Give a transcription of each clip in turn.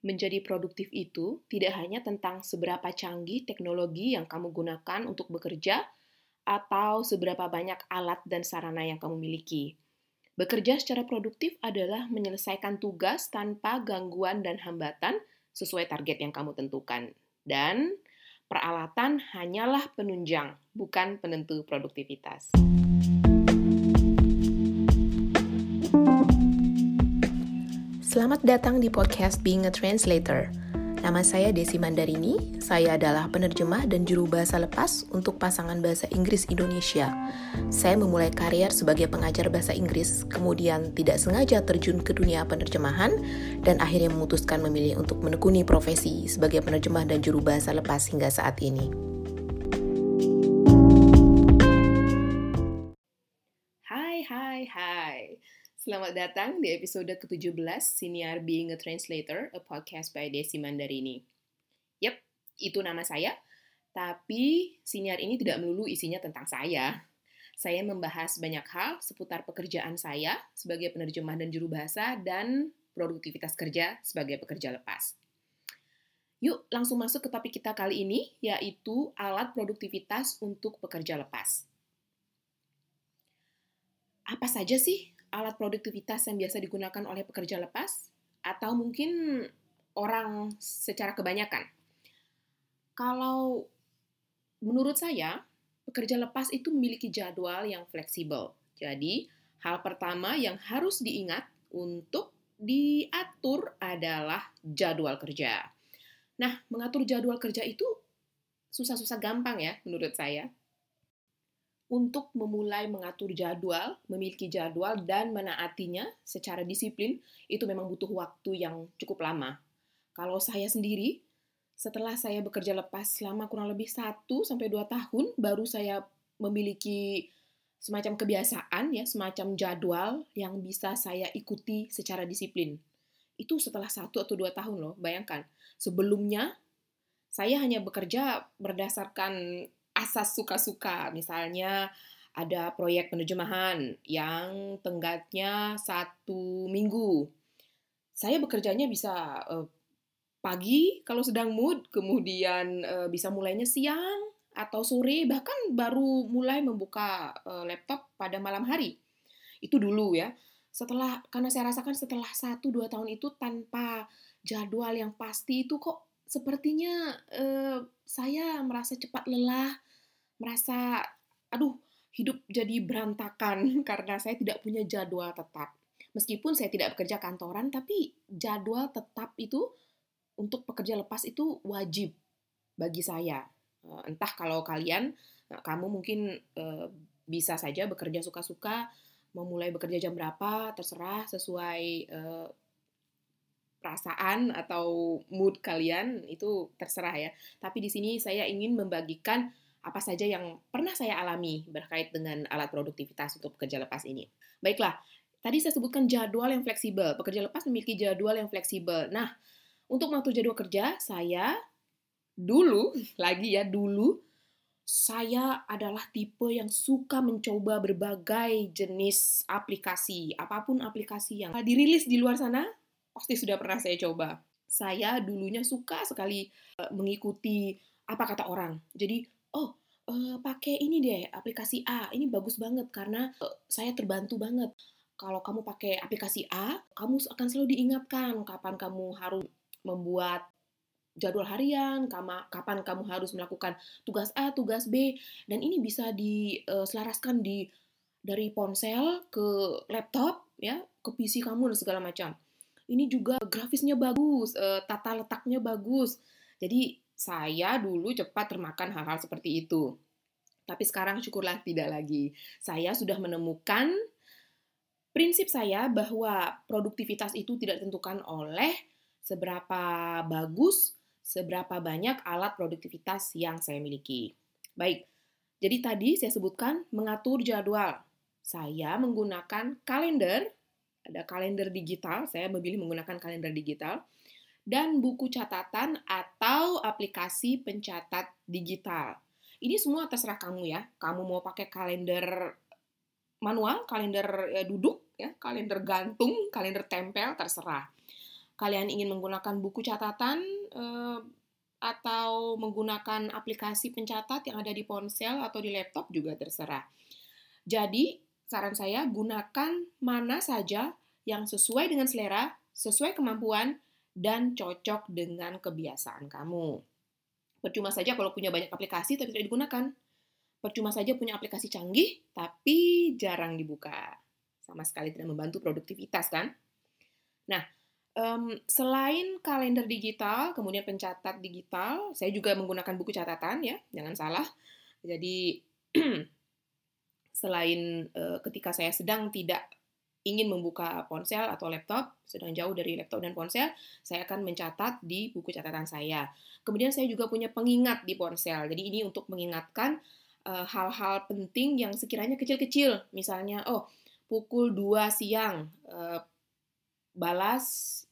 Menjadi produktif itu tidak hanya tentang seberapa canggih teknologi yang kamu gunakan untuk bekerja atau seberapa banyak alat dan sarana yang kamu miliki. Bekerja secara produktif adalah menyelesaikan tugas tanpa gangguan dan hambatan sesuai target yang kamu tentukan. Dan peralatan hanyalah penunjang, bukan penentu produktivitas. Selamat datang di podcast Being a Translator. Nama saya Desi Mandarini, saya adalah penerjemah dan juru bahasa lepas untuk pasangan bahasa Inggris Indonesia. Saya memulai karier sebagai pengajar bahasa Inggris, kemudian tidak sengaja terjun ke dunia penerjemahan, dan akhirnya memutuskan memilih untuk menekuni profesi sebagai penerjemah dan juru bahasa lepas hingga saat ini. Hai, hai, hai. Selamat datang di episode ke-17 Senior Being a Translator, a podcast by Desi Mandarini. Yap, itu nama saya. Tapi senior ini tidak melulu isinya tentang saya. Saya membahas banyak hal seputar pekerjaan saya sebagai penerjemah dan juru bahasa dan produktivitas kerja sebagai pekerja lepas. Yuk langsung masuk ke topik kita kali ini, yaitu alat produktivitas untuk pekerja lepas. Apa saja sih alat produktivitas yang biasa digunakan oleh pekerja lepas atau mungkin orang secara kebanyakan. Kalau menurut saya, pekerja lepas itu memiliki jadwal yang fleksibel. Jadi, hal pertama yang harus diingat untuk diatur adalah jadwal kerja. Nah, mengatur jadwal kerja itu susah-susah gampang ya menurut saya untuk memulai mengatur jadwal, memiliki jadwal, dan menaatinya secara disiplin, itu memang butuh waktu yang cukup lama. Kalau saya sendiri, setelah saya bekerja lepas selama kurang lebih 1-2 tahun, baru saya memiliki semacam kebiasaan, ya, semacam jadwal yang bisa saya ikuti secara disiplin. Itu setelah satu atau dua tahun loh, bayangkan. Sebelumnya, saya hanya bekerja berdasarkan asas suka-suka. Misalnya ada proyek penerjemahan yang tenggatnya satu minggu. Saya bekerjanya bisa uh, pagi kalau sedang mood, kemudian uh, bisa mulainya siang atau sore, bahkan baru mulai membuka uh, laptop pada malam hari. Itu dulu ya. Setelah, karena saya rasakan setelah satu dua tahun itu tanpa jadwal yang pasti itu kok sepertinya uh, saya merasa cepat lelah, merasa aduh hidup jadi berantakan karena saya tidak punya jadwal tetap. Meskipun saya tidak bekerja kantoran, tapi jadwal tetap itu untuk pekerja lepas itu wajib bagi saya. Eh, entah kalau kalian, nah, kamu mungkin eh, bisa saja bekerja suka-suka, memulai bekerja jam berapa, terserah sesuai eh, perasaan atau mood kalian itu terserah ya. Tapi di sini saya ingin membagikan apa saja yang pernah saya alami berkait dengan alat produktivitas untuk pekerja lepas ini. Baiklah, tadi saya sebutkan jadwal yang fleksibel. Pekerja lepas memiliki jadwal yang fleksibel. Nah, untuk mengatur jadwal kerja, saya dulu, lagi ya, dulu, saya adalah tipe yang suka mencoba berbagai jenis aplikasi. Apa pun aplikasi yang dirilis di luar sana, pasti sudah pernah saya coba. Saya dulunya suka sekali eh, mengikuti apa kata orang. Jadi oh uh, pakai ini deh aplikasi A ini bagus banget karena uh, saya terbantu banget kalau kamu pakai aplikasi A kamu akan selalu diingatkan kapan kamu harus membuat jadwal harian, kapan kamu harus melakukan tugas A, tugas B, dan ini bisa diselaraskan di dari ponsel ke laptop, ya, ke PC kamu dan segala macam. Ini juga grafisnya bagus, tata letaknya bagus. Jadi saya dulu cepat termakan hal-hal seperti itu. Tapi sekarang syukurlah tidak lagi. Saya sudah menemukan prinsip saya bahwa produktivitas itu tidak ditentukan oleh seberapa bagus, seberapa banyak alat produktivitas yang saya miliki. Baik, jadi tadi saya sebutkan mengatur jadwal. Saya menggunakan kalender, ada kalender digital, saya memilih menggunakan kalender digital dan buku catatan atau aplikasi pencatat digital. Ini semua terserah kamu ya. Kamu mau pakai kalender manual, kalender eh, duduk, ya, kalender gantung, kalender tempel, terserah. kalian ingin menggunakan buku catatan eh, atau menggunakan aplikasi pencatat yang ada di ponsel atau di laptop juga terserah. Jadi, saran saya gunakan mana saja yang sesuai dengan selera, sesuai kemampuan, dan cocok dengan kebiasaan kamu. Percuma saja kalau punya banyak aplikasi tapi tidak digunakan. Percuma saja punya aplikasi canggih tapi jarang dibuka. Sama sekali tidak membantu produktivitas kan? Nah, Um, selain kalender digital, kemudian pencatat digital, saya juga menggunakan buku catatan ya, jangan salah. Jadi selain uh, ketika saya sedang tidak ingin membuka ponsel atau laptop, sedang jauh dari laptop dan ponsel, saya akan mencatat di buku catatan saya. Kemudian saya juga punya pengingat di ponsel. Jadi ini untuk mengingatkan eh, hal-hal uh, penting yang sekiranya kecil-kecil. Misalnya, oh, pukul 2 siang uh, balas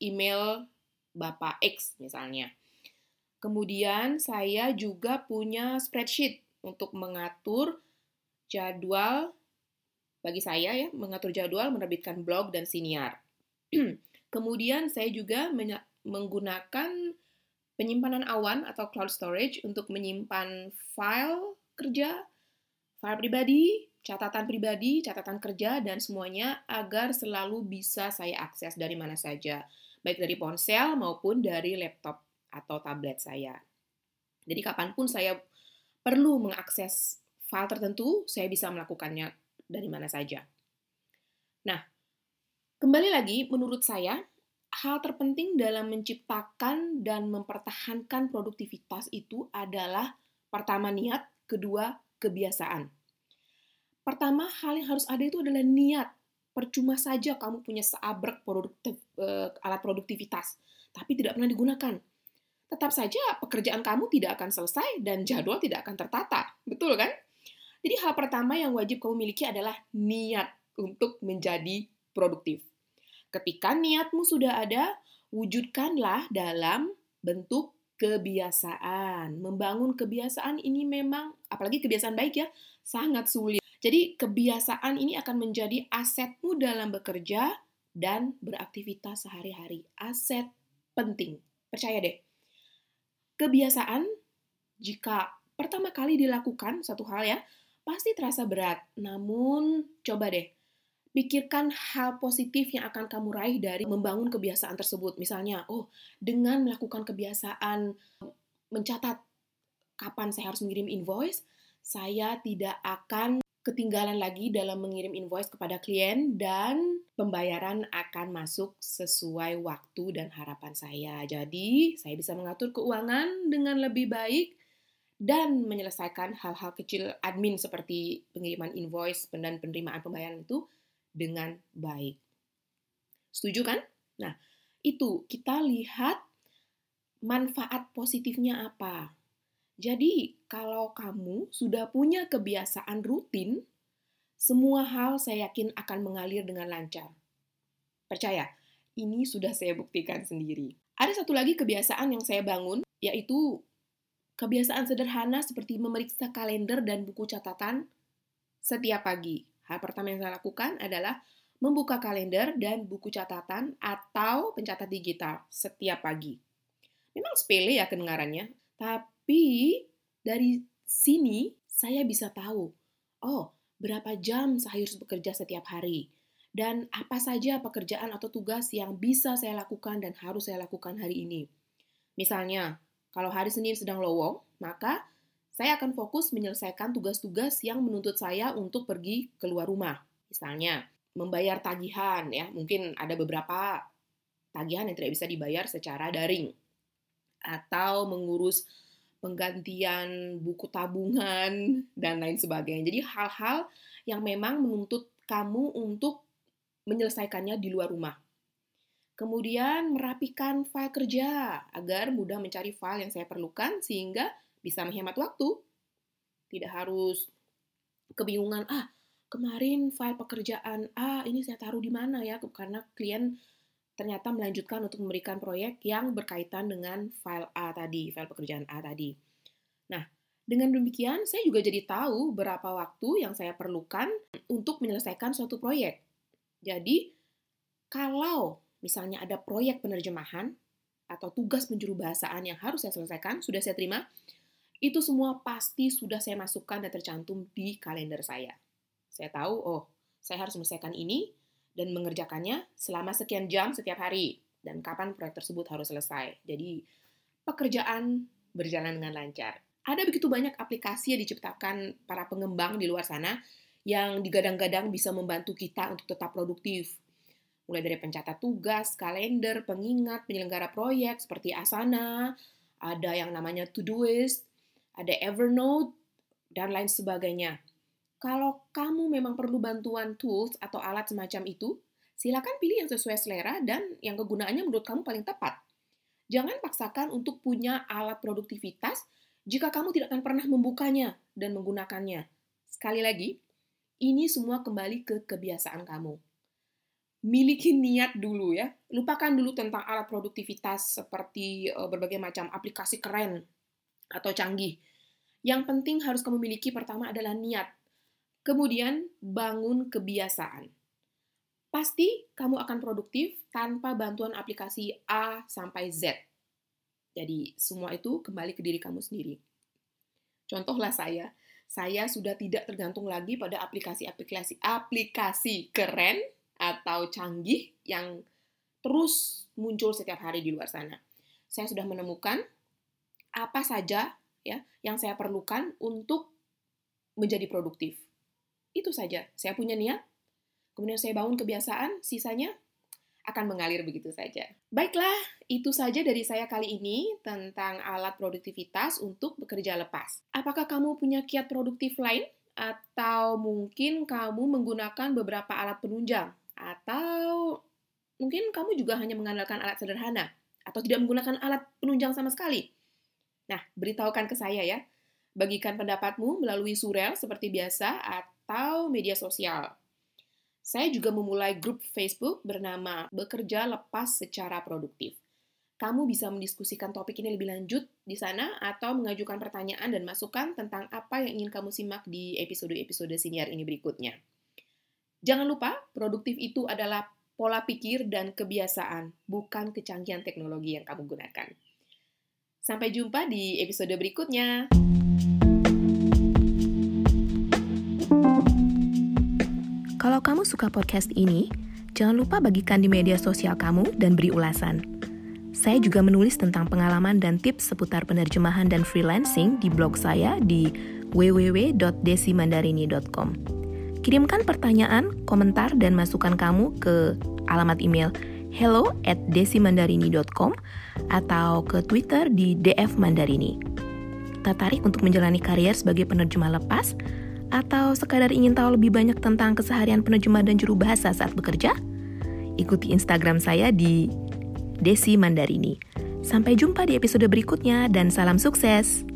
email Bapak X misalnya. Kemudian saya juga punya spreadsheet untuk mengatur jadwal bagi saya ya, mengatur jadwal menerbitkan blog dan siniar. Kemudian saya juga menggunakan penyimpanan awan atau cloud storage untuk menyimpan file kerja, file pribadi, catatan pribadi, catatan kerja, dan semuanya agar selalu bisa saya akses dari mana saja, baik dari ponsel maupun dari laptop atau tablet saya. Jadi kapan pun saya perlu mengakses file tertentu, saya bisa melakukannya dari mana saja. Nah, kembali lagi, menurut saya, hal terpenting dalam menciptakan dan mempertahankan produktivitas itu adalah pertama niat, kedua kebiasaan. Pertama, hal yang harus ada itu adalah niat. Percuma saja kamu punya seabrek produktif, uh, alat produktivitas, tapi tidak pernah digunakan. Tetap saja pekerjaan kamu tidak akan selesai dan jadwal tidak akan tertata. Betul kan? Jadi hal pertama yang wajib kamu miliki adalah niat untuk menjadi produktif. Ketika niatmu sudah ada, wujudkanlah dalam bentuk kebiasaan. Membangun kebiasaan ini memang, apalagi kebiasaan baik ya, sangat sulit. Jadi kebiasaan ini akan menjadi asetmu dalam bekerja dan beraktivitas sehari-hari. Aset penting. Percaya deh. Kebiasaan jika pertama kali dilakukan satu hal ya, pasti terasa berat. Namun coba deh pikirkan hal positif yang akan kamu raih dari membangun kebiasaan tersebut. Misalnya, oh, dengan melakukan kebiasaan mencatat kapan saya harus mengirim invoice, saya tidak akan ketinggalan lagi dalam mengirim invoice kepada klien dan pembayaran akan masuk sesuai waktu dan harapan saya. Jadi, saya bisa mengatur keuangan dengan lebih baik dan menyelesaikan hal-hal kecil admin seperti pengiriman invoice dan penerimaan pembayaran itu dengan baik. Setuju kan? Nah, itu kita lihat manfaat positifnya apa. Jadi, kalau kamu sudah punya kebiasaan rutin, semua hal saya yakin akan mengalir dengan lancar. Percaya, ini sudah saya buktikan sendiri. Ada satu lagi kebiasaan yang saya bangun, yaitu kebiasaan sederhana seperti memeriksa kalender dan buku catatan setiap pagi. Hal pertama yang saya lakukan adalah membuka kalender dan buku catatan atau pencatat digital setiap pagi. Memang sepele ya kedengarannya, tapi dari sini saya bisa tahu, oh berapa jam saya harus bekerja setiap hari. Dan apa saja pekerjaan atau tugas yang bisa saya lakukan dan harus saya lakukan hari ini. Misalnya, kalau hari Senin sedang lowong, maka saya akan fokus menyelesaikan tugas-tugas yang menuntut saya untuk pergi keluar rumah. Misalnya, membayar tagihan ya, mungkin ada beberapa tagihan yang tidak bisa dibayar secara daring. Atau mengurus penggantian buku tabungan, dan lain sebagainya. Jadi hal-hal yang memang menuntut kamu untuk menyelesaikannya di luar rumah. Kemudian merapikan file kerja agar mudah mencari file yang saya perlukan sehingga bisa menghemat waktu. Tidak harus kebingungan, ah kemarin file pekerjaan A ini saya taruh di mana ya karena klien ternyata melanjutkan untuk memberikan proyek yang berkaitan dengan file A tadi, file pekerjaan A tadi. Nah, dengan demikian saya juga jadi tahu berapa waktu yang saya perlukan untuk menyelesaikan suatu proyek. Jadi, kalau misalnya ada proyek penerjemahan atau tugas penjuru bahasaan yang harus saya selesaikan, sudah saya terima, itu semua pasti sudah saya masukkan dan tercantum di kalender saya. Saya tahu, oh, saya harus menyelesaikan ini dan mengerjakannya selama sekian jam setiap hari dan kapan proyek tersebut harus selesai. Jadi, pekerjaan berjalan dengan lancar. Ada begitu banyak aplikasi yang diciptakan para pengembang di luar sana yang digadang-gadang bisa membantu kita untuk tetap produktif, mulai dari pencatat tugas, kalender, pengingat, penyelenggara proyek seperti Asana, ada yang namanya Todoist, ada Evernote, dan lain sebagainya. Kalau kamu memang perlu bantuan tools atau alat semacam itu, silakan pilih yang sesuai selera dan yang kegunaannya menurut kamu paling tepat. Jangan paksakan untuk punya alat produktivitas jika kamu tidak akan pernah membukanya dan menggunakannya. Sekali lagi, ini semua kembali ke kebiasaan kamu miliki niat dulu ya. Lupakan dulu tentang alat produktivitas seperti uh, berbagai macam aplikasi keren atau canggih. Yang penting harus kamu miliki pertama adalah niat. Kemudian bangun kebiasaan. Pasti kamu akan produktif tanpa bantuan aplikasi A sampai Z. Jadi semua itu kembali ke diri kamu sendiri. Contohlah saya, saya sudah tidak tergantung lagi pada aplikasi-aplikasi aplikasi keren atau canggih yang terus muncul setiap hari di luar sana. Saya sudah menemukan apa saja ya yang saya perlukan untuk menjadi produktif. Itu saja. Saya punya niat, kemudian saya bangun kebiasaan, sisanya akan mengalir begitu saja. Baiklah, itu saja dari saya kali ini tentang alat produktivitas untuk bekerja lepas. Apakah kamu punya kiat produktif lain? Atau mungkin kamu menggunakan beberapa alat penunjang atau mungkin kamu juga hanya mengandalkan alat sederhana atau tidak menggunakan alat penunjang sama sekali. Nah, beritahukan ke saya ya. Bagikan pendapatmu melalui surel seperti biasa atau media sosial. Saya juga memulai grup Facebook bernama Bekerja Lepas Secara Produktif. Kamu bisa mendiskusikan topik ini lebih lanjut di sana atau mengajukan pertanyaan dan masukan tentang apa yang ingin kamu simak di episode-episode senior ini berikutnya. Jangan lupa, produktif itu adalah pola pikir dan kebiasaan, bukan kecanggihan teknologi yang kamu gunakan. Sampai jumpa di episode berikutnya. Kalau kamu suka podcast ini, jangan lupa bagikan di media sosial kamu dan beri ulasan. Saya juga menulis tentang pengalaman dan tips seputar penerjemahan dan freelancing di blog saya di www.desimandarini.com. Kirimkan pertanyaan, komentar, dan masukan kamu ke alamat email hello at desimandarini.com atau ke Twitter di DF Mandarini. Tertarik untuk menjalani karier sebagai penerjemah lepas? Atau sekadar ingin tahu lebih banyak tentang keseharian penerjemah dan juru bahasa saat bekerja? Ikuti Instagram saya di Desi Mandarini. Sampai jumpa di episode berikutnya dan salam sukses!